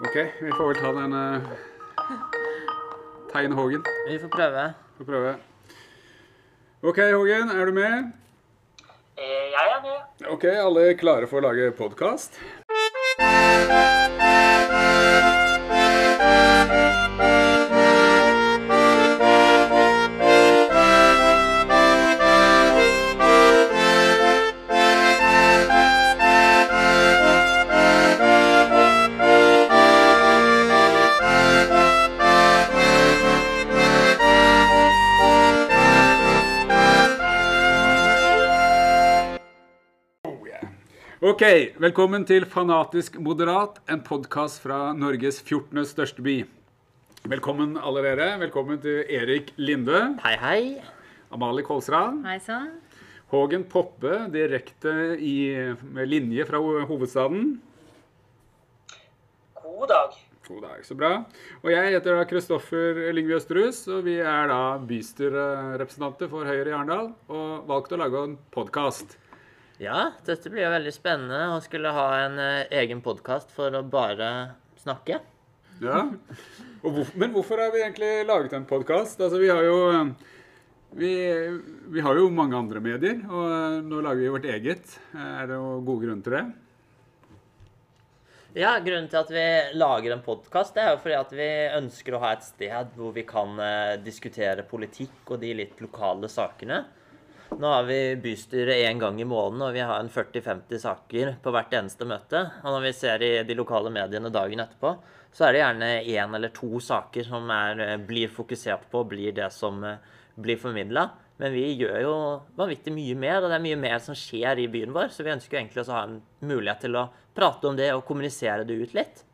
OK, vi får vel ta den uh, Tegn Hågen. Vi får prøve. Får prøve. OK, Hågen, er du med? Eh, Jeg er med. OK, alle er klare for å lage podkast? Ok, velkommen til Fanatisk moderat, en podkast fra Norges 14. største by. Velkommen alle dere. Velkommen til Erik Linde, Hei, hei. Amalie Kolsrad, Hei sann. Hågen Poppe direkte i, med linje fra hovedstaden. God dag. God dag, så bra. Og jeg heter da Kristoffer Lyngvi Østerhus, og vi er da bystyrerepresentanter for Høyre i Arendal og valgte å lage en podkast. Ja, dette blir jo veldig spennende å skulle ha en eh, egen podkast for å bare snakke. Ja. Hvorfor, men hvorfor har vi egentlig laget en podkast? Altså, vi har jo vi, vi har jo mange andre medier, og nå lager vi vårt eget. Er det noen gode grunner til det? Ja, Grunnen til at vi lager en podkast, er jo fordi at vi ønsker å ha et sted hvor vi kan eh, diskutere politikk og de litt lokale sakene. Nå har vi bystyret én gang i måneden, og vi har en 40-50 saker på hvert eneste møte. Og når vi ser i de lokale mediene dagen etterpå, så er det gjerne én eller to saker som er, eh, blir fokusert på, blir det som eh, blir formidla. Men vi gjør jo vanvittig mye mer, og det er mye mer som skjer i byen vår. Så vi ønsker egentlig å ha en mulighet til å prate om det og kommunisere det ut litt.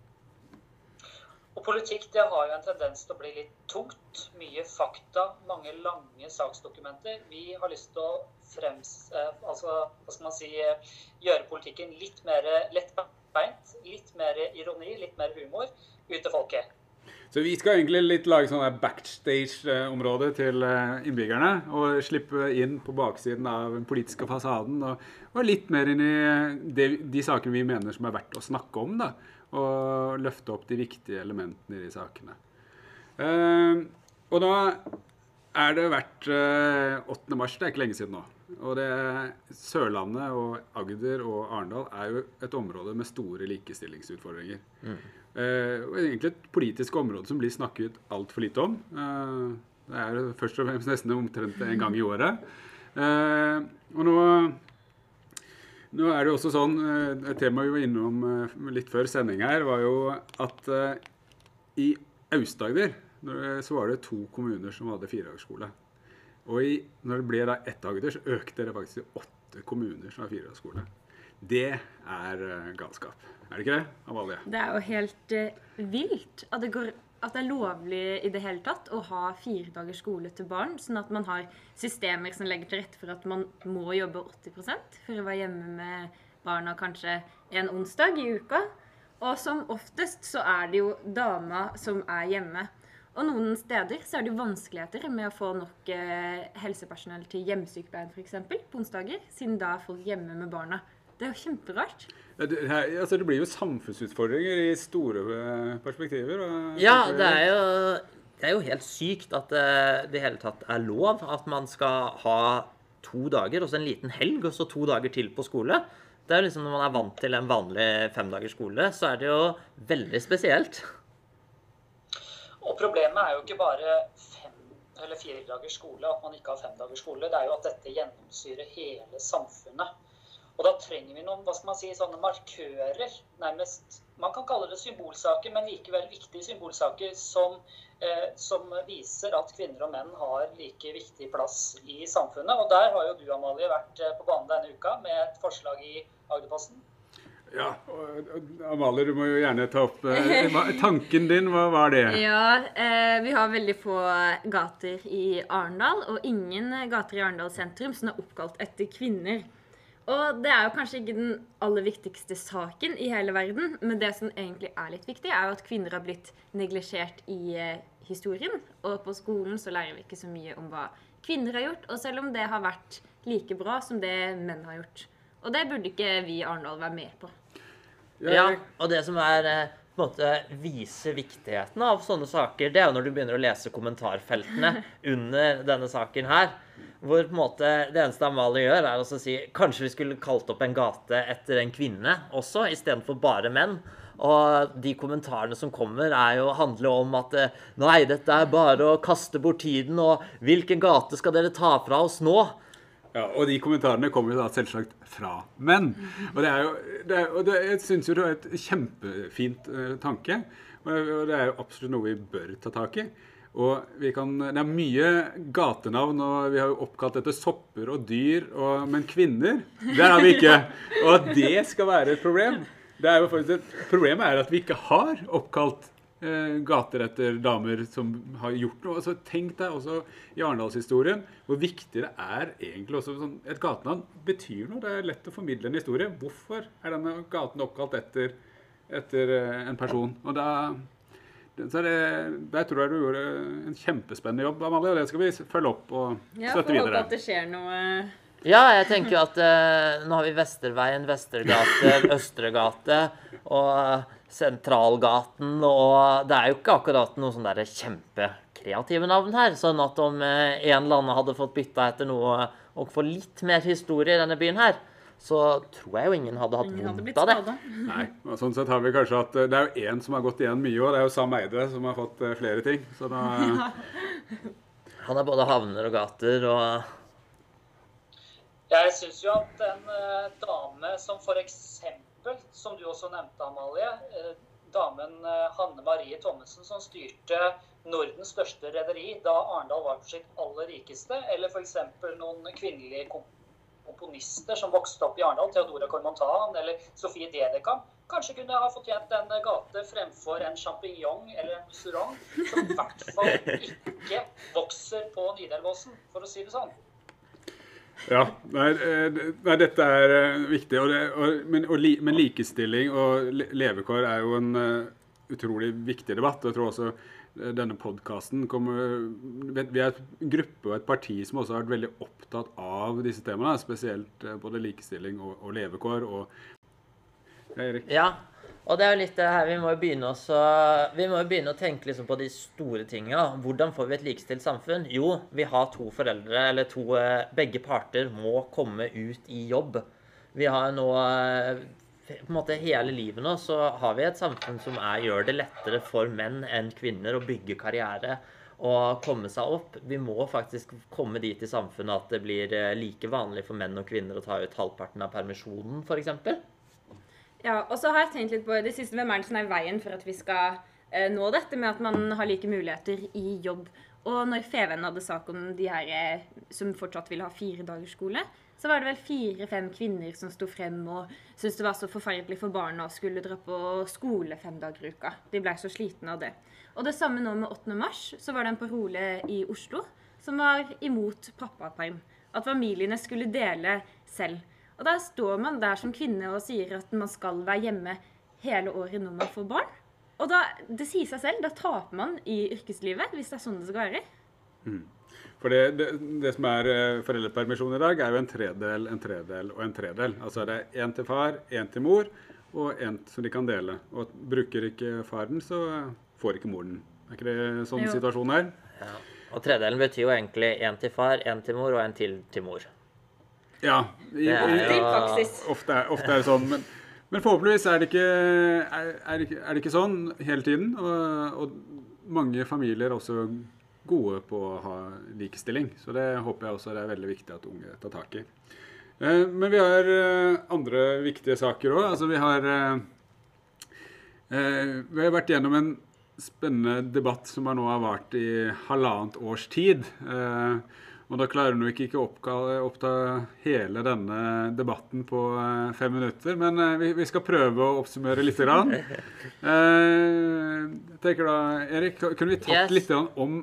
Og politikk det har jo en tendens til å bli litt tungt. Mye fakta, mange lange saksdokumenter. Vi har lyst til å frems... Eh, altså, hva skal man si eh, Gjøre politikken litt mer lettbeint. Litt mer ironi, litt mer humor ut til folket. Så vi skal egentlig litt lage sånn backstage-område til eh, innbyggerne. Og slippe inn på baksiden av den politiske fasaden. Og, og litt mer inn i de, de sakene vi mener som er verdt å snakke om. da. Og løfte opp de viktige elementene i de sakene. Eh, og da er det vært eh, 8. mars, det er ikke lenge siden nå. Og det, Sørlandet og Agder og Arendal er jo et område med store likestillingsutfordringer. Eh, og egentlig et politisk område som blir snakket altfor lite om. Eh, det er først og fremst nesten omtrent en gang i året. Eh, og nå, nå er det jo også sånn eh, Et tema vi var innom eh, litt før sending her, var jo at eh, i Aust-Agder så var det to kommuner som hadde firedagsskole. Og i, når det ble da ett Agder, så økte det faktisk til åtte kommuner som har firedagsskole. Det er galskap. Er det ikke det, Amalie? Det er jo helt vilt at det, går, at det er lovlig i det hele tatt å ha fire dagers skole til barn, sånn at man har systemer som legger til rette for at man må jobbe 80% for å være hjemme med barna kanskje en onsdag i uka. Og som oftest så er det jo dama som er hjemme. Og noen steder så er det jo vanskeligheter med å få nok eh, helsepersonell til hjemmesykepleien f.eks. på onsdager, siden da er folk hjemme med barna. Det er jo kjemperart. Ja, Det, her, altså det blir jo samfunnsutfordringer i store eh, perspektiver. og- Ja, det er jo, det er jo helt sykt at det i det hele tatt er lov at man skal ha to dager, og så en liten helg, og så to dager til på skole. Det er jo liksom Når man er vant til en vanlig femdagers skole, så er det jo veldig spesielt. Og problemet er jo ikke bare fem eller fire dagers skole, at man ikke har fem dagers skole. Det er jo at dette gjennomsyrer hele samfunnet. Og da trenger vi noen hva skal man si, sånne markører, nærmest. Man kan kalle det symbolsaker, men likevel viktige symbolsaker som, eh, som viser at kvinner og menn har like viktig plass i samfunnet. Og der har jo du, Amalie, vært eh, på banen denne uka med et forslag i Agderposten. Ja, Amalie, du må jo gjerne ta opp eh, Tanken din, hva var det? Ja, eh, vi har veldig få gater i Arendal, og ingen gater i Arendal sentrum som er oppkalt etter kvinner. Og det er jo kanskje ikke den aller viktigste saken i hele verden, men det som egentlig er litt viktig, er jo at kvinner har blitt neglisjert i eh, historien. Og på skolen så lærer vi ikke så mye om hva kvinner har gjort, og selv om det har vært like bra som det menn har gjort. Og det burde ikke vi i Arendal være med på. Ja, og det som er eh, på en måte vise viktigheten av sånne saker, det er jo når du begynner å lese kommentarfeltene under denne saken her. Hvor på en måte det eneste Amalie gjør, er å si kanskje vi skulle kalt opp en gate etter en kvinne også, istedenfor bare menn. Og de kommentarene som kommer, er jo, handler om at eh, nei, dette er bare å kaste bort tiden, og hvilken gate skal dere ta fra oss nå? Ja, og de kommentarene kommer jo da selvsagt fra menn. Og det er jo, det er, og det, jeg syns jo det er et kjempefint uh, tanke. Og, og det er jo absolutt noe vi bør ta tak i. Og vi kan, Det er mye gatenavn, og vi har jo oppkalt etter sopper og dyr. Og, men kvinner, det har vi ikke. Og at det skal være et problem det er jo faktisk Problemet er at vi ikke har oppkalt gater etter damer som har gjort noe. Altså, tenk deg også i Arendalshistorien hvor viktig det er egentlig også sånn, Et gatenavn betyr noe. Det er lett å formidle en historie. Hvorfor er denne gaten oppkalt etter, etter eh, en person? Og da så det, Der tror jeg du gjorde en kjempespennende jobb, Amalie. Og det skal vi følge opp og støtte videre. Ja, får håpe at det skjer noe ja, jeg tenker jo at uh, nå har vi Vesterveien, Vestergate, Østregate og Sentralgaten, og det er jo ikke akkurat noen sånne kjempekreative navn her. Sånn at om uh, en eller annen hadde fått bytta etter noe og få litt mer historie i denne byen her, så tror jeg jo ingen hadde hatt vondt av det. Nei, og sånn sett har vi kanskje hatt Det er jo én som har gått igjen mye òg. Det er jo Sam Eide som har fått uh, flere ting. Så da Han er både havner og gater og jeg syns jo at en uh, dame som f.eks., som du også nevnte, Amalie, uh, damen uh, Hanne Marie Thommessen, som styrte Nordens største rederi da Arendal var på sitt aller rikeste, eller f.eks. noen kvinnelige komponister som vokste opp i Arendal, Theodora Cormontan eller Sofie Dedekam, kanskje kunne ha fortjent en gate fremfor en sjampinjong eller en restaurant som i hvert fall ikke vokser på Nidelvåsen, for å si det sånn. Ja. Nei, eh, nei, dette er eh, viktig. Og det, og, men, og, men, likestilling og levekår er jo en uh, utrolig viktig debatt. og jeg tror også denne podkasten Vi er en gruppe og et parti som også har vært veldig opptatt av disse temaene. Spesielt både likestilling og, og levekår. Og Erik? Ja, og det er jo litt det her, Vi må jo begynne, også, vi må jo begynne å tenke liksom på de store tinga. Hvordan får vi et likestilt samfunn? Jo, vi har to foreldre, eller to eh, Begge parter må komme ut i jobb. Vi har nå eh, på en måte Hele livet nå så har vi et samfunn som er, gjør det lettere for menn enn kvinner å bygge karriere og komme seg opp. Vi må faktisk komme dit i samfunnet at det blir eh, like vanlig for menn og kvinner å ta ut halvparten av permisjonen, f.eks. Ja, og så har jeg tenkt litt på det siste. Det som er veien for at vi skal eh, nå dette med at man har like muligheter i jobb? Og når Feven hadde sak om de her eh, som fortsatt ville ha fire dagers skole, så var det vel fire-fem kvinner som sto frem og syntes det var så forferdelig for barna å skulle dra på skole fem dager i uka. De blei så slitne av det. Og det samme nå med 8. mars, så var det en parole i Oslo som var imot pappaperm. At familiene skulle dele selv. Og da står man der som kvinne og sier at man skal være hjemme hele året når man får barn. Og da, det sier seg selv, da taper man i yrkeslivet, hvis det er sånn det skal være. Mm. For det, det, det, som er eh, foreldrepermisjon i dag, er jo en tredel, en tredel og en tredel. Altså det er én til far, én til mor, og én som de kan dele. Og bruker ikke faren, så får ikke moren. Er ikke det sånn jo. situasjonen er? Ja. Og tredelen betyr jo egentlig én til far, én til mor og en til til mor. Ja. I, i, ofte, er, ofte er det sånn. Men, men forhåpentligvis er det, ikke, er, er, det ikke, er det ikke sånn hele tiden. Og, og mange familier er også gode på å ha likestilling. Så det håper jeg også det er veldig viktig at unge tar tak i. Eh, men vi har eh, andre viktige saker òg. Altså vi har eh, Vi har vært gjennom en spennende debatt som nå har vart i halvannet års tid. Og da klarer du ikke å oppta hele denne debatten på eh, fem minutter, men eh, vi, skal prøve å oppsummere litt. Grann. Eh, jeg tenker da, Erik, Kunne vi tatt yes. litt om,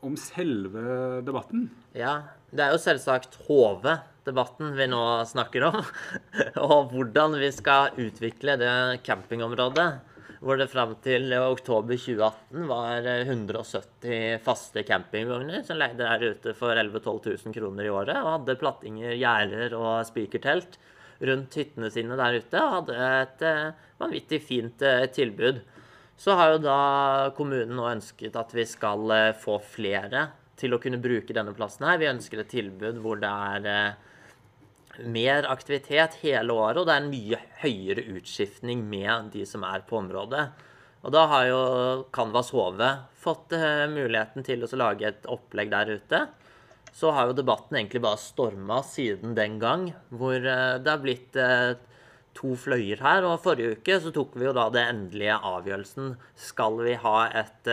om, selve debatten? Ja. Det er jo selvsagt HV-debatten vi nå snakker om. Og hvordan vi skal utvikle det campingområdet hvor det fram til oktober 2018 var 170 faste campingvogner som leide der ute for 11 000-12 000 kroner i året og hadde plattinger, gjerder og spikertelt. rundt hyttene sine der ute og hadde et eh, vanvittig fint eh, tilbud. Så har jo da kommunen nå ønsket at vi skal eh, få flere til å kunne bruke denne plassen her. Vi ønsker et tilbud hvor det er eh, mer aktivitet hele året, og det er en mye høyere utskiftning med de som er på området. Og da har jo Canvas HV fått eh, muligheten til å lage et opplegg der ute. Så har jo debatten egentlig bare storma siden den gang, hvor eh, det har blitt eh, to fløyer her. Og forrige uke så tok vi jo da det endelige avgjørelsen. Skal vi ha et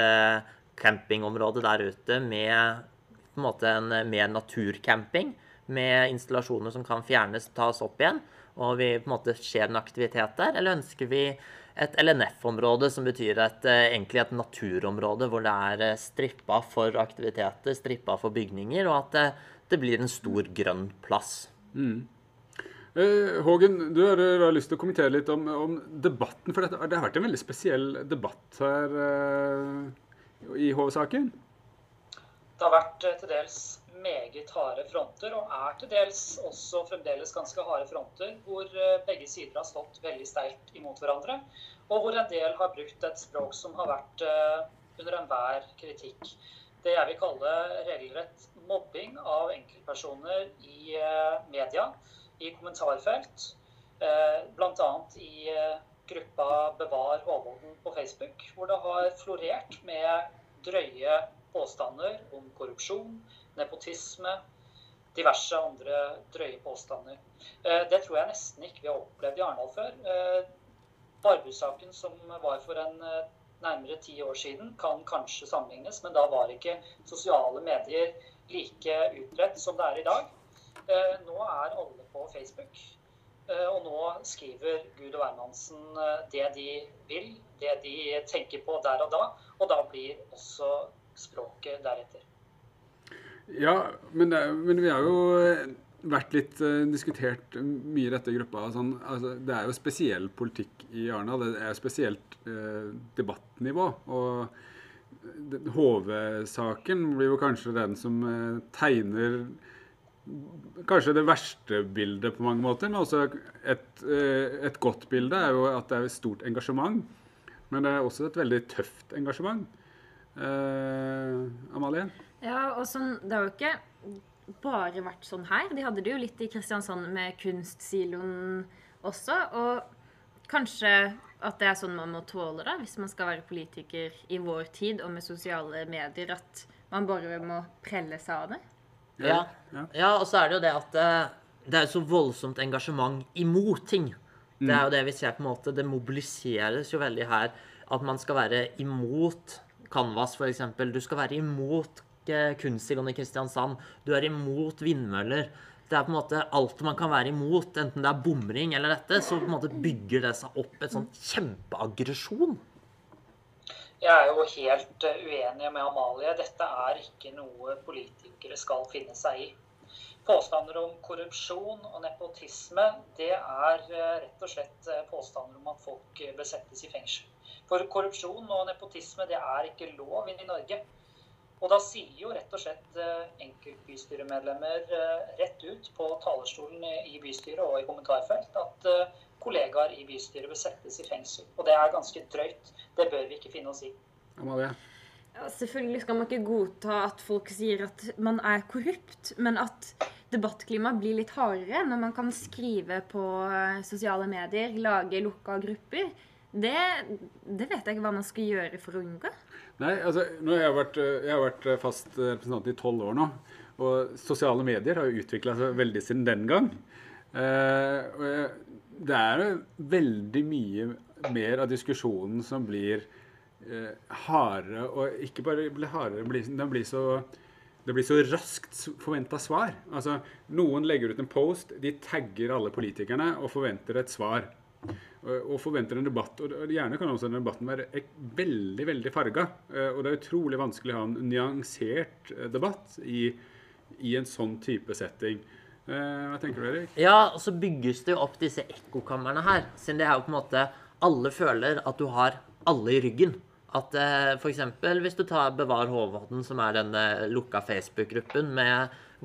campingområde der ute med på en måte en mer naturcamping? Med installasjoner som kan fjernes, tas opp igjen, og vi på en måte skjer en aktivitet der? Eller ønsker vi et LNF-område, som betyr et, eh, egentlig et naturområde hvor det er eh, strippa for aktiviteter, strippa for bygninger, og at det, det blir en stor grønn plass? Mm. Hågen, du har, har lyst til å kommentere litt om, om debatten. For dette, det har vært en veldig spesiell debatt her eh, i HV-saken? Det har vært eh, til dels meget harde fronter, og er til dels også fremdeles ganske harde fronter, hvor eh, begge sider har stått veldig sterkt imot hverandre, og hvor en del har brukt et språk som har vært eh, under enhver kritikk. Det jeg vil kalle regelrett mobbing av enkeltpersoner i eh, media, i kommentarfelt, bl.a. i gruppa Bevar Håvolden på Facebook, hvor det har florert med drøye påstander om korrupsjon, nepotisme, diverse andre drøye påstander. Eh, Det tror jeg nesten ikke vi har opplevd i Arendal før. Eh, Barbu-saken som var for en eh, nærmere ti år siden, kan kanskje sammenlignes, men da var ikke sosiale medier like utbredt som det er i dag. Nå er alle på Facebook. Og nå skriver Gud og hvermannsen det de vil, det de tenker på der og da. Og da blir også språket deretter. Ja, men, det, men vi har jo eh, vært litt uh, diskutert mye i dette gruppa. Sånn, altså, det er jo spesiell politikk i Arendal. Det er spesielt uh, debattnivå. Og HV-saken blir jo kanskje den som uh, tegner Kanskje det verste bildet på mange måter, men også et, et godt bilde er jo at det er et stort engasjement. Men det er også et veldig tøft engasjement. Amalie? Ja, og sånn, det har jo ikke bare vært sånn her. De hadde det jo litt i Kristiansand med kunstsiloen også. Og kanskje at det er sånn man må tåle det hvis man skal være politiker i vår tid og med sosiale medier, at man bare må prelle seg av det. Ja. Ja. ja, og så er det jo det at eh, det er så voldsomt engasjement imot ting. Det er jo det vi ser på en måte. Det mobiliseres jo veldig her. At man skal være imot Canvas, f.eks. Du skal være imot eh, kunstsiloen i Kristiansand. Du er imot vindmøller. Det er på en måte alt man kan være imot, enten det er bomring eller dette, så på en måte bygger det seg opp et sånn kjempeaggresjon. Jeg er jo helt eh, uenig med Amalie. Dette er ikke noe politikere skal finne seg i. Påstander om korrupsjon og nepotisme, det er eh, rett og slett eh, påstander om at folk besettes i fengsel. For korrupsjon og nepotisme, det er ikke lov i Norge. Og da sier jo rett og slett eh, enkeltbystyremedlemmer eh, rett ut på talerstolen i bystyret og i kommentarfelt at eh, kollegaer i bystyret besettes i fengsel. Og det er ganske drøyt. Det bør vi ikke finne oss i. Amalie? Ja, selvfølgelig skal man ikke godta at folk sier at man er korrupt, men at debattklimaet blir litt hardere når man kan skrive på sosiale medier, lage lukka grupper. Det, det vet jeg ikke hva man skal gjøre for å unngå. Nei, altså, nå har jeg, vært, eh, jeg har vært eh, fast representant i tolv år nå. Og sosiale medier har jo utvikla seg veldig siden den gang. Eh, det er veldig mye mer av diskusjonen som blir eh, hardere, og ikke bare blir hardere, den blir så det blir så raskt forventa svar. Altså, Noen legger ut en post, de tagger alle politikerne og forventer et svar. Og, forventer en debatt. Og gjerne kan også den debatten være veldig veldig farga. Eh, Og det er utrolig vanskelig å ha en nyansert eh, debatt i, i en sånn type setting. Eh, Hva tenker du, Erik? Ja, og så bygges det jo opp disse ekkokamrene her. Siden det er jo på en måte Alle føler at du har alle i ryggen. At eh, eksempel hvis du tar Bevar Hovodden, som er denne lukka Facebook-gruppen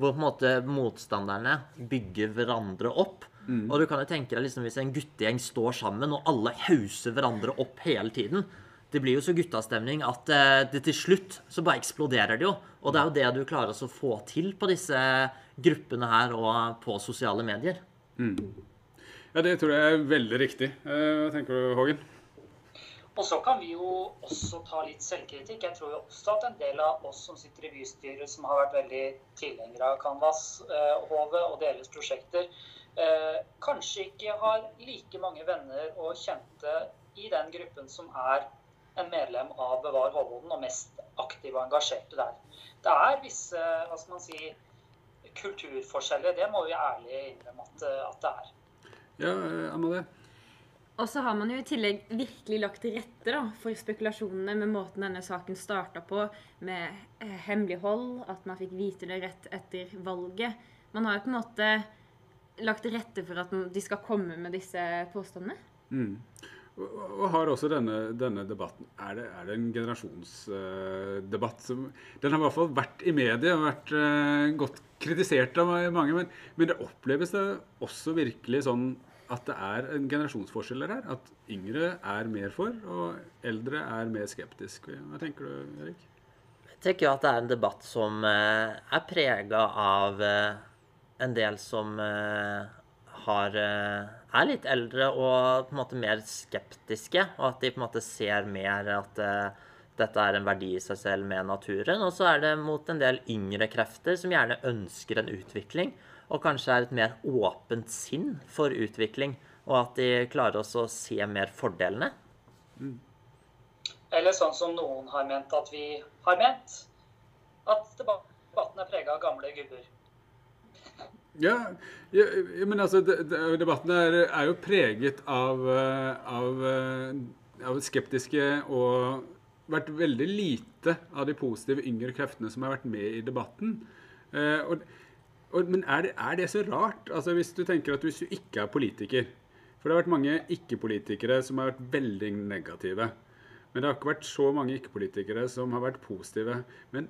hvor på en måte motstanderne bygger hverandre opp, Og du kan jo tenke deg liksom hvis en guttegjeng står sammen, og alle hauser hverandre opp hele tiden. Det blir jo så guttastemning at eh, det til slutt så bare eksploderer det jo. Og det er jo det du klarer å få til på disse gruppene her og på sosiale medier. Ja, det tror jeg er veldig riktig. Eh, Hva tenker du, Hågen? Og så kan vi jo også ta litt selvkritikk. Jeg tror jo også at en del av oss som sitter i bystyret, som har vært veldig tilhengere av Canvas, eh, og deres prosjekter, kanskje ikke har like mange venner og kjente i den gruppen som er en medlem av Bevar Hålogaland og mest aktive og engasjerte der. Det er visse hva skal man si, kulturforskjeller. Det må vi ærlig innrømme at, at det er. Ja, eh, Amalie? Og så har man jo i tillegg virkelig lagt til rette da, for spekulasjonene med måten denne saken starta på, med eh, hemmelighold, at man fikk vite det rett etter valget. Man har jo på en måte lagt til rette for at de skal komme med disse påstandene. Mm. Og, har også denne, denne debatten Er det, er det en generasjonsdebatt som Den har i hvert fall vært i media og vært uh, godt kritisert av mange, men, men det oppleves det også virkelig sånn at det er en generasjonsforskjell her? At yngre er mer for, og eldre er mer skeptisk. Hva tenker du, Erik? Jeg tenker jo at det er en debatt som uh, er prega av eh, en del som eh, har, eh, er litt eldre og på en måte mer skeptiske, og at de på en måte ser mer at eh, dette er en verdi i seg selv med naturen. Og så er det mot en del yngre krefter som gjerne ønsker en utvikling, og kanskje er et mer åpent sinn for utvikling, og at de klarer også å se mer fordelene. Eller sånn som noen har ment at vi har ment. At debatten er prega av gamle gubber. Ja, ja, men altså, de, de, debatten er, er, jo preget av, eh, av, eh, av, skeptiske og vært veldig lite av de positive yngre kreftene som har vært med i debatten. Eh, og, og, men er det, er det, så rart? Altså, hvis du tenker at hvis du ikke er politiker For det har vært mange ikke-politikere som har vært veldig negative. Men det har ikke vært så mange ikke-politikere som har vært positive. Men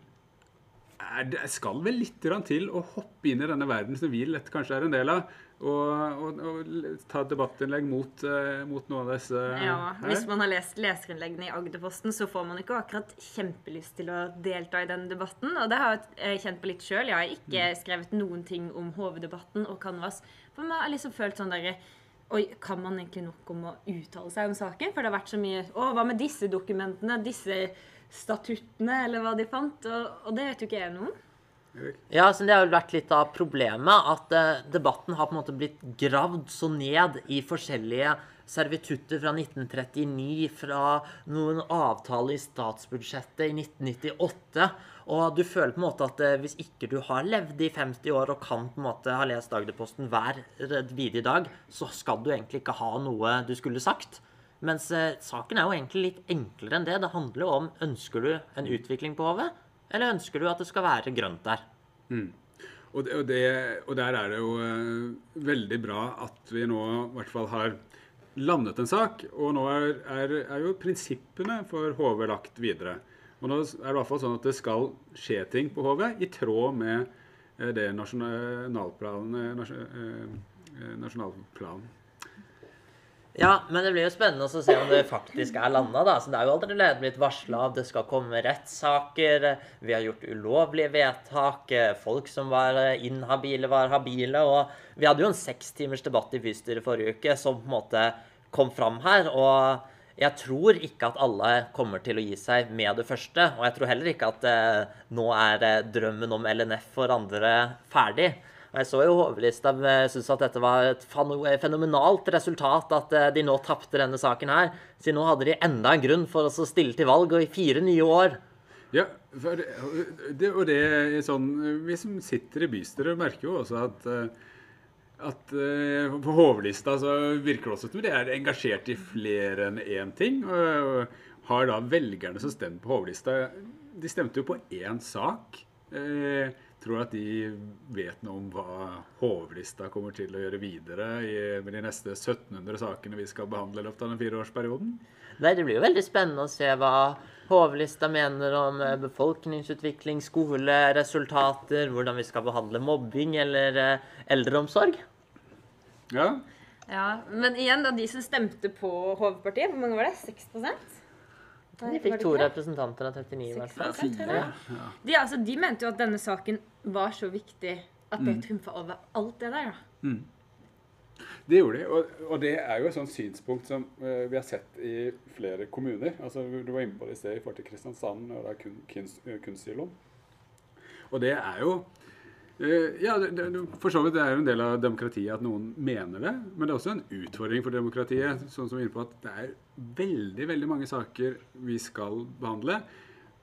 det skal vel litt til å hoppe inn i denne verden som vi lett kanskje er en del av, og, og, og ta debattinnlegg mot, uh, mot noen av disse Ja, Hvis man har lest leserinnleggene i Agderposten, så får man ikke akkurat kjempelyst til å delta i den debatten. Og det har jeg kjent på litt sjøl. Jeg har ikke mm. skrevet noen ting om hoveddebatten og Canvas. For man har liksom følt sånn derre Oi, kan man egentlig nok om å uttale seg om saken? For det har vært så mye Å, hva med disse dokumentene? Disse statuttene, eller hva de fant. Og, og det vet jo ikke jeg noe om. Ja, så Det har jo vært litt av problemet at eh, debatten har på en måte blitt gravd så ned i forskjellige servitutter fra 1939, fra noen avtaler i statsbudsjettet i 1998. Og du føler på en måte at eh, hvis ikke du har levd i 50 år og kan på en måte ha lest Agderposten hver videre dag, så skal du egentlig ikke ha noe du skulle sagt. Mens uh, saken er jo egentlig litt enklere enn det. Det handler jo om ønsker du en utvikling på HV, eller ønsker du at det skal være grønt der. Mm. Og, det, og, det, og, der er det jo uh, veldig bra at vi nå i hvert fall har landet en sak. Og nå er, er, er jo prinsippene for HV lagt videre. Og nå er det i hvert fall sånn at det skal skje ting på HV i tråd med uh, det nasjonalplanen, nasjonalplanen ja, men det blir jo spennende å se om det faktisk er landa. da. Så Det er jo allerede blitt varsla at det skal komme rettssaker. Vi har gjort ulovlige vedtak. Folk som var inhabile, var habile. Og vi hadde jo en sekstimers debatt i bystyret forrige uke som på en måte kom fram her. Og jeg tror ikke at alle kommer til å gi seg med det første. Og jeg tror heller ikke at eh, nå er eh, drømmen om LNF for andre ferdig. Jeg så jo Hovelistad syntes at dette var et fenomenalt resultat at eh, de nå tapte denne saken her. Siden nå hadde de enda en grunn for å stille til valg, og i fire nye år. Ja, det, og det er sånn Vi som sitter i bystyret, merker jo også at eh, at uh, på Hovelista så virker det også som de er engasjert i flere enn én ting. Og, og har da velgerne som stemmer på Hovelista De stemte jo på én sak. Uh, Tror du at de vet noe om hva Hovlista kommer til å gjøre videre i, med de neste 1700 sakene vi skal behandle i løpet av den fireårsperioden? Nei, Det blir jo veldig spennende å se hva Hovlista mener om eh, befolkningsutvikling, skoleresultater, hvordan vi skal behandle mobbing eller eh, eldreomsorg. Ja. Ja, Men igjen, da, de som stemte på Hovedpartiet, hvor mange var det? 6 Nei, De fikk to det? representanter av 39, i hvert fall. De, altså, de mente jo at denne saken var så viktig at det Mm. trumfa over alt det der. da. Det gjorde de, og, og det er jo et sånt synspunkt som uh, vi har sett i flere kommuner. Altså, Du var inne på det i sted i forhold til Kristiansand og da kun, kunst, eh, kunstsiloen. Og det er jo Ja, det, det, for så vidt det er jo en del av demokratiet at noen mener det. Men det er også en utfordring for demokratiet, sånn som vi er inne på at det er veldig, veldig mange saker vi skal behandle.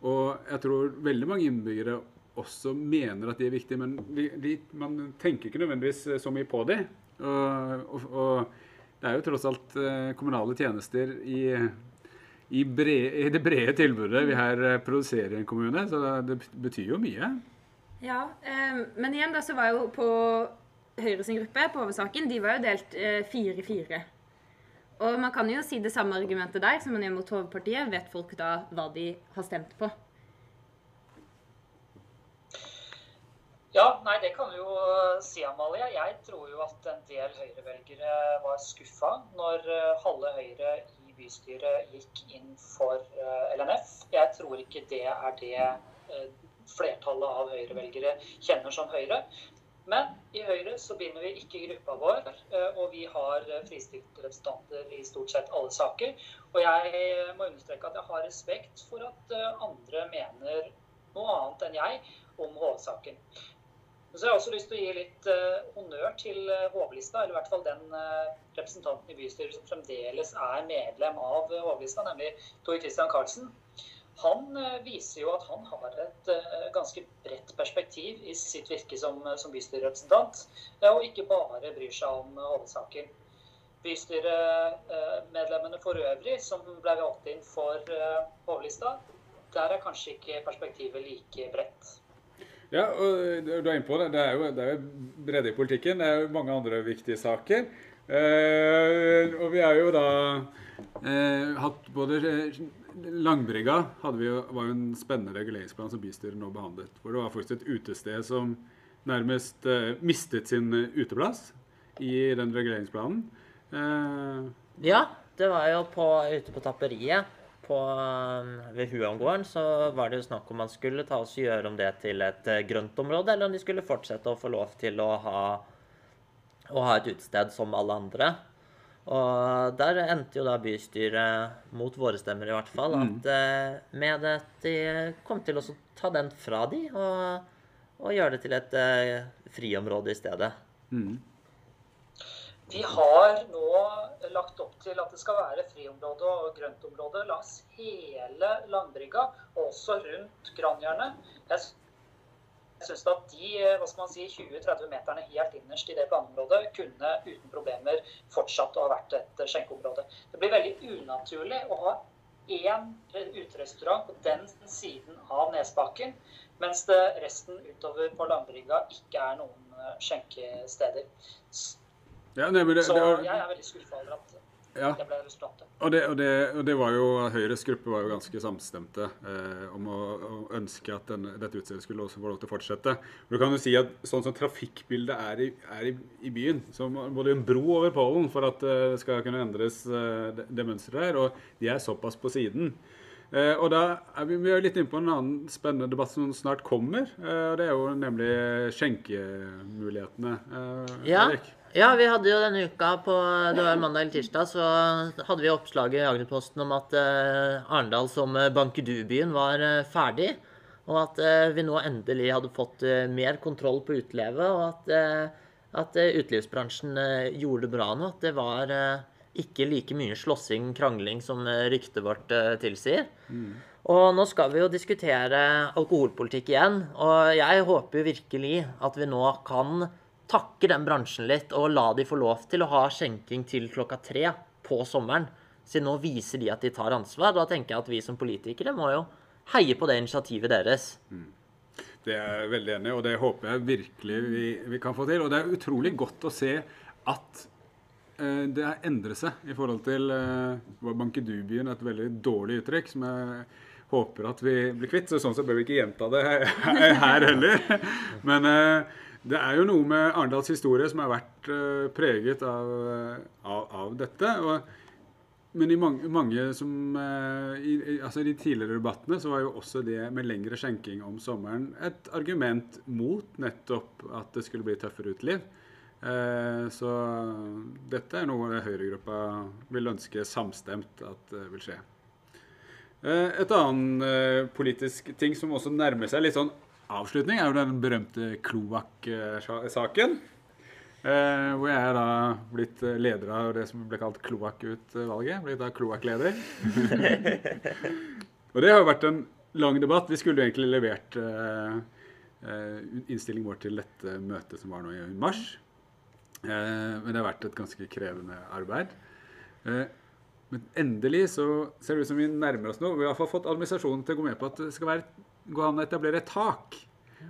Og jeg tror veldig mange innbyggere også mener at de er viktige, men de, de, man tenker ikke nødvendigvis eh, så mye på dem. Og, og, og det er jo tross alt eh, kommunale tjenester i, i, bre- i det brede tilbudet vi her eh, produserer i en kommune, så det betyr jo mye. Ja, eh, Men igjen da, så var jo på Høyre sin gruppe på oversaken, de var jo delt eh, fire i fire. Og man kan jo si det samme argumentet der som man gjør mot Hovedpartiet. Vet folk da hva de har stemt på? Ja, nei, det kan vi jo si, Amalie. Jeg tror jo at en del Høyre-velgere var skuffa når eh, halve Høyre i bystyret gikk inn for eh, LNF. Jeg tror ikke det er det eh, flertallet av Høyre-velgere kjenner som Høyre. Men i Høyre så binder vi ikke gruppa vår, eh, og vi har eh, fristilte representanter i stort sett alle saker. Og jeg må understreke at jeg har respekt for at eh, andre mener noe annet enn jeg om H-saken. Så jeg har også lyst til å gi litt eh, honnør til Hovlista, eller i hvert fall den eh, representanten i bystyret som fremdeles er medlem av Hovlista, nemlig Tor Christian Karlsen. Han eh, viser jo at han har et eh, ganske bredt perspektiv i sitt virke som, eh, som bystyrerepresentant, og ikke bare bryr seg om. Hovsaker. Bystyremedlemmene for øvrig, som ble valgt inn for Hovlista, der er kanskje ikke perspektivet like bredt. Ja, og du er inne på det. Det er jo, det bredde i politikken. Det er jo mange andre viktige saker. Eh, og vi har jo da eh, hatt både Langbrygga jo, var jo en spennende reguleringsplan som bystyret nå behandlet. Hvor det var faktisk et utested som nærmest eh, mistet sin eh, uteplass i den reguleringsplanen. Eh, Ja, det var jo på, ute på tapperiet på, um, ved Huangården så var det jo snakk om man skulle ta oss og gjøre om det til et eh, grøntområde, eller om de skulle fortsette å få lov til å ha, å ha et utested som alle andre. Og der endte jo da bystyret, mot våre stemmer i hvert fall, at eh, med at de kom til å ta den fra de og, og gjøre det til et eh, friområde i stedet. Vi har nå lagt opp til at det skal være friområde og grøntområde langs hele Langbrygga, også rundt Granjernet. Jeg syns at de hva skal man si, 20-30 meterne helt innerst i det planområdet kunne uten problemer fortsatt å ha vært et skjenkeområde. Det blir veldig unaturlig å ha én uterestaurant på den siden av Nesbakken, mens det resten utover på Langbrygga ikke er noen eh, skjenkesteder. ja, nei, men det, Så det var- jeg er veldig skuffa over at ja. det ble resultatet. Og det, og, det, og det var jo Høyres gruppe var jo ganske samstemte eh, om å, å ønske at denne, dette utstedet skulle også få lov til å fortsette. Og du kan jo si at sånn som trafikkbildet er i, er i, i byen, så må det jo en bro over Pollen for at eh, det skal kunne endres eh, det, det mønsteret her, og de er såpass på siden. Eh, og da er vi, vi er litt inne på en annen spennende debatt som snart kommer. Eh, og det er jo nemlig skjenkemulighetene. Eh, Ja. Erik? Ja, vi hadde jo denne uka på det var mandag eller tirsdag, så hadde vi oppslaget i Agderposten om at eh, Arendal som eh, Bankedu-byen var eh, ferdig. Og at vi nå endelig hadde fått mer kontroll på utelivet, og at, at utelivsbransjen gjorde det bra nå. At det var ikke like mye slåssing, krangling, som ryktet vårt tilsier. Og nå skal vi jo diskutere alkoholpolitikk igjen, og jeg håper jo virkelig at vi nå kan takke den bransjen litt og la de få lov til å ha skjenking til klokka tre på sommeren. Siden nå viser de at de tar ansvar. Da tenker jeg at vi som politikere må jo heie på det initiativet deres. Det er jeg veldig enig i, og det håper jeg virkelig vi, vi kan få til. Og det er utrolig godt å se at eh, det har endret seg i forhold til eh, bankedubien, et veldig dårlig uttrykk som jeg håper at vi blir kvitt. Så sånn så bør vi ikke gjenta det her, her heller. Men eh, det er jo noe med Arendals historie som har vært vært eh, preget av, eh, av, av dette. Og, men i mange, mange som eh, i, i, altså de tidligere debattene så var jo også det med lengre skjenking om sommeren et argument mot nettopp at det skulle bli tøffere uteliv. Så dette er noe Høyregruppa vil ønske samstemt at det vil skje. Et annet eh, politisk ting som også nærmer seg litt sånn avslutning, er jo den berømte kloakksaken. Eh, hvor jeg er da blitt leder av det som ble kalt Kloakkutvalget. Blitt da kloakkleder. og det har jo vært en lang debatt. Vi skulle jo egentlig levert eh, innstillingen vår til dette møtet som var nå i mars. Eh, men det har vært et ganske krevende arbeid. Eh, men endelig så ser det ut som vi nærmer oss noe. Vi har fått administrasjonen til å gå med på at det skal være, gå an å etablere et tak.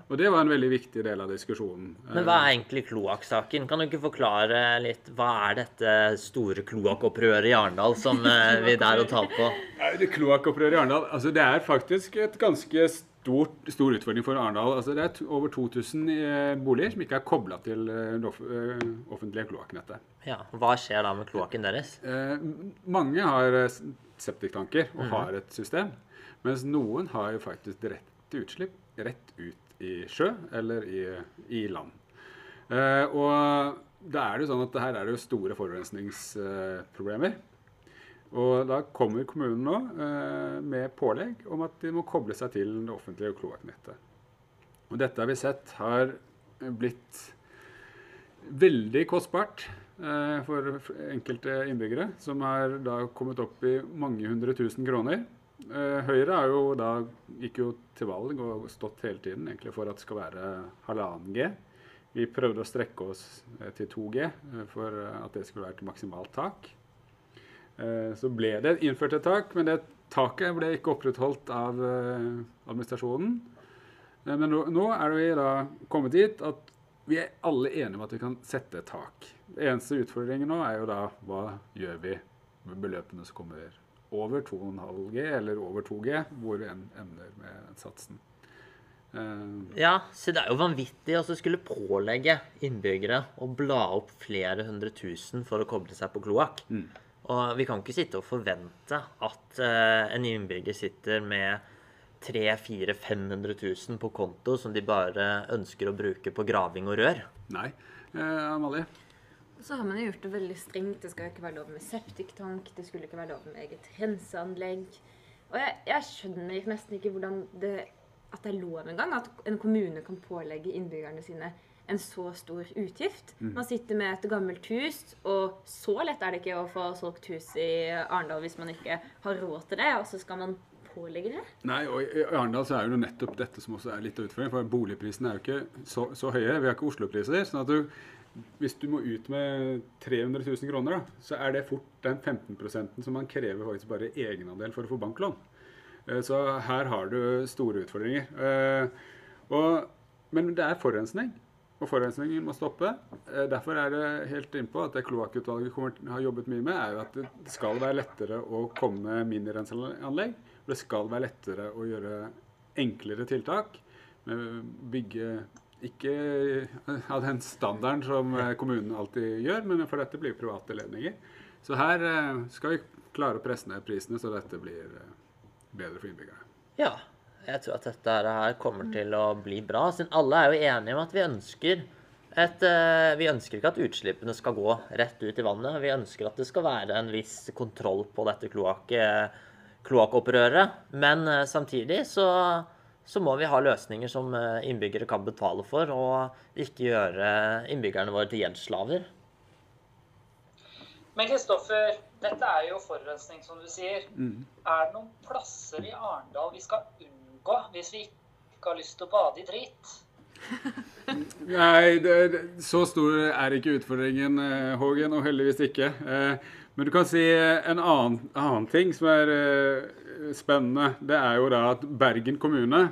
Og det var en veldig viktig del av diskusjonen. Men hva er egentlig kloakksaken? Kan du ikke forklare litt Hva er dette store kloakkopprøret i Arendal som eh, vi der og tar på? Kloakkopprøret i Arendal altså Det er faktisk et ganske stort, stor utfordring for Arendal. Altså det er over 2000 eh, boliger som ikke er kobla til eh, det offentlige kloakknettet. Ja, Hva skjer da med kloakken deres? Mange har septiktanker og har et system, mens noen har jo faktisk direkte utslipp rett ut i sjø eller i, i land. Eh, og da er det jo sånn at her er det jo store forurensningsproblemer. Og da kommer kommunen nå eh, med pålegg om at de må koble seg til det offentlige kloakknettet. Og dette har vi sett har blitt veldig kostbart eh, for enkelte innbyggere, som har da kommet opp i mange hundre tusen kroner. Eh, Høyre jo da, gikk jo til valg og stått hele tiden egentlig for at det skal være halvannen G. Vi prøvde å strekke oss eh, til 2G eh, for at det skulle være et maksimalt tak. Så ble det innført et tak, men det taket ble ikke opprettholdt av administrasjonen. Men nå, er vi da kommet dit at vi er alle enige om at vi kan sette et tak. Det eneste utfordringen nå er jo da hva gjør vi med beløpene som kommer over 2,5 G eller over 2 G, hvor vi ender med satsen. Uh, ja, så det er jo vanvittig å skulle pålegge innbyggere å bla opp flere hundre tusen for å koble seg på kloakk. Mm. Og vi kan ikke sitte og forvente at uh, en innbygger sitter med 300 500 000 på konto som de bare ønsker å bruke på graving og rør. Nei. Uh, Amalie? Så har man jo gjort det veldig strengt. Det skal ikke være lov med septiktank. Det skulle ikke være lov med eget renseanlegg. Og jeg, jeg skjønner nesten ikke hvordan det, at det er lov engang. At en kommune kan pålegge innbyggerne sine en så stor utgift. Mm. Man sitter med et gammelt hus, og så lett er det ikke å få solgt hus i Arendal hvis man ikke har råd til det. Og så skal man pålegge det? Nei, og i Arendal så er jo nettopp dette som også er litt av utfordringen. For boligprisene er jo ikke så, så høye. Vi har ikke Oslo-priser. sånn at du hvis du må ut med 300 000 kroner, da, så er det fort den 15 som man krever faktisk bare egenandel for å få banklån. Eh, så her har du store utfordringer. Eh, og, men det er forurensning, og forurensningen må stoppe. Eh, derfor er det helt innpå at det kloakkutvalget har jobbet mye med, er at det skal være lettere å komme med minirenseanlegg. Det skal være lettere å gjøre enklere tiltak. med Bygge ikke av den standarden som eh, kommunen alltid gjør, men for dette blir private ledninger. Så her eh, skal vi klare å presse ned prisene, så dette blir eh, bedre for innbyggerne. Ja, jeg tror at dette her kommer til å bli bra. Siden alle er jo enige om at vi ønsker et, vi ønsker ikke at utslippene skal gå rett ut i vannet. Vi ønsker at det skal være en viss kontroll på dette kloakkopprøret. Men samtidig så så må vi ha løsninger som eh, innbyggere kan betale for, og ikke gjøre innbyggerne våre til gjeldsslaver. Men Kristoffer, dette er jo forurensning, som du sier. Mm. Er det noen plasser i Arendal vi skal unngå hvis vi ikke har lyst til å bade i drit? Nei, det, så stor er ikke utfordringen, eh, Hågen, og heldigvis ikke. Eh, men du kan si en annen, annen ting som er spennende, det er jo da at Bergen kommune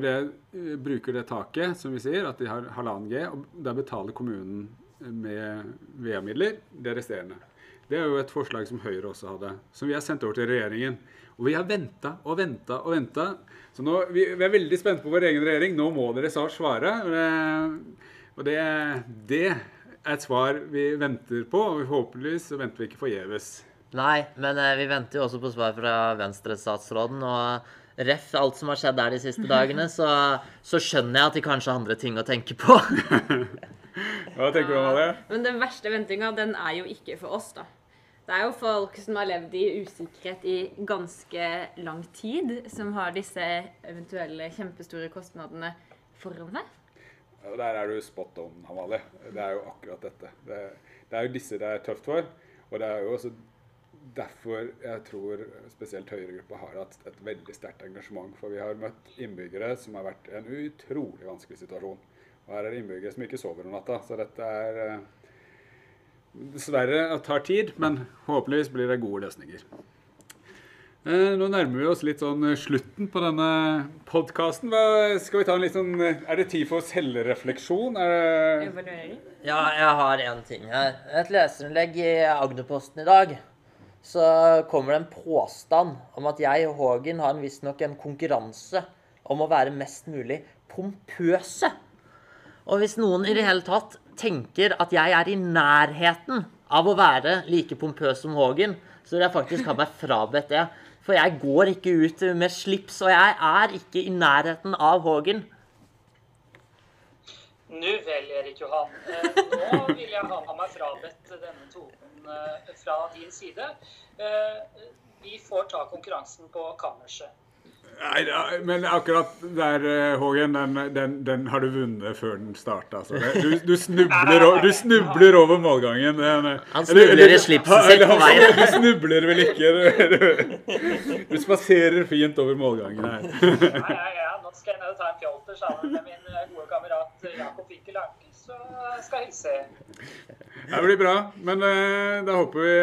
det, eh, bruker det taket, som vi sier, at de har halvannen G, og der betaler kommunen med VA-midler det resterende. Det er jo et forslag som Høyre også hadde, som vi har sendt over til regjeringen. Og vi har venta og venta og venta. Så nå, vi, vi, er veldig spente på vår egen regjering. Nå må dere snart svare. Og det, det et svar vi venter på, og forhåpentligvis så venter vi ikke forgjeves. Nei, men eh, vi venter jo også på svar fra Venstre-statsråden. Og ref alt som har skjedd der de siste dagene, så, så skjønner jeg at de kanskje har andre ting å tenke på. Hva tenker du om det? Men den verste ventinga, den er jo ikke for oss, da. Det er jo folk som har levd i usikkerhet i ganske lang tid, som har disse eventuelle kjempestore kostnadene foran seg. Ja, Der er du spot on, Amalie. Det er jo akkurat dette. Det, det er jo disse det er tøft for. Og det er jo også derfor jeg tror spesielt Høyre-gruppa har hatt et veldig sterkt engasjement. For vi har møtt innbyggere som har vært i en utrolig vanskelig situasjon. Og her er det innbyggere som ikke sover om natta. Så dette er eh, dessverre tar tid, men håpeligvis blir det gode løsninger. Eh, Nå nærmer vi oss litt sånn eh, slutten på denne podkasten. Skal vi ta en litt sånn eh, Er det tid for selvrefleksjon? Er det Evaluering. Ja, jeg har en ting her. Et leserinnlegg i Agderposten i dag. Så kommer det en påstand om at jeg og Hågen har en visstnok en konkurranse om å være mest mulig pompøse. Og hvis noen i det hele tatt tenker at jeg er i nærheten av å være like pompøs som Hågen, så vil jeg faktisk ha meg frabedt det. For jeg går ikke ut med slips, og jeg er ikke i nærheten av Hågen. Nu vel, Erik Johan. Eh, Nå vil jeg ha meg frabedt denne tonen eh, fra din side. Eh, Vi får ta konkurransen på kammerset. Nei, men akkurat der, eh, Hågen, den, den, den har du vunnet før den starta. Altså. Du, du, snubler, du snubler over målgangen. Den, eh, Han eller- snubler i eller- slipset sitt på veien. Du snubler vel ikke. Du, du, spaserer fint over målgangen her. Nei, ja, ja, nå skal jeg ned og ta en fjolter sammen med min eh, gode kamerat Jakob Winkel Anke, så skal jeg hilse. Det blir bra. Men uh, da håper vi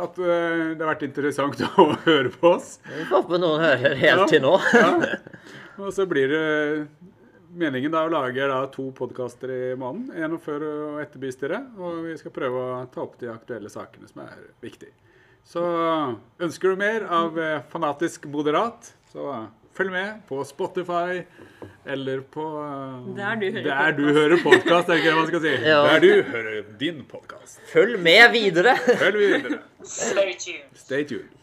at uh, det har vært interessant å høre på oss. Vi får håpe noen hører helt til nå. Ja. Og så blir det meningen da å lage da, to podkaster i måneden. En før og etter bystyret. Og vi skal prøve å ta opp de aktuelle sakene som er viktige. Så ønsker du mer av eh, Fanatisk moderat, så følg med på Spotify eller på eh, Der du hører Der du hører podkast, er ikke det man skal si. Ja. Der du hører din podkast. Følg med videre. Følg videre. Stay tuned. Stay tuned.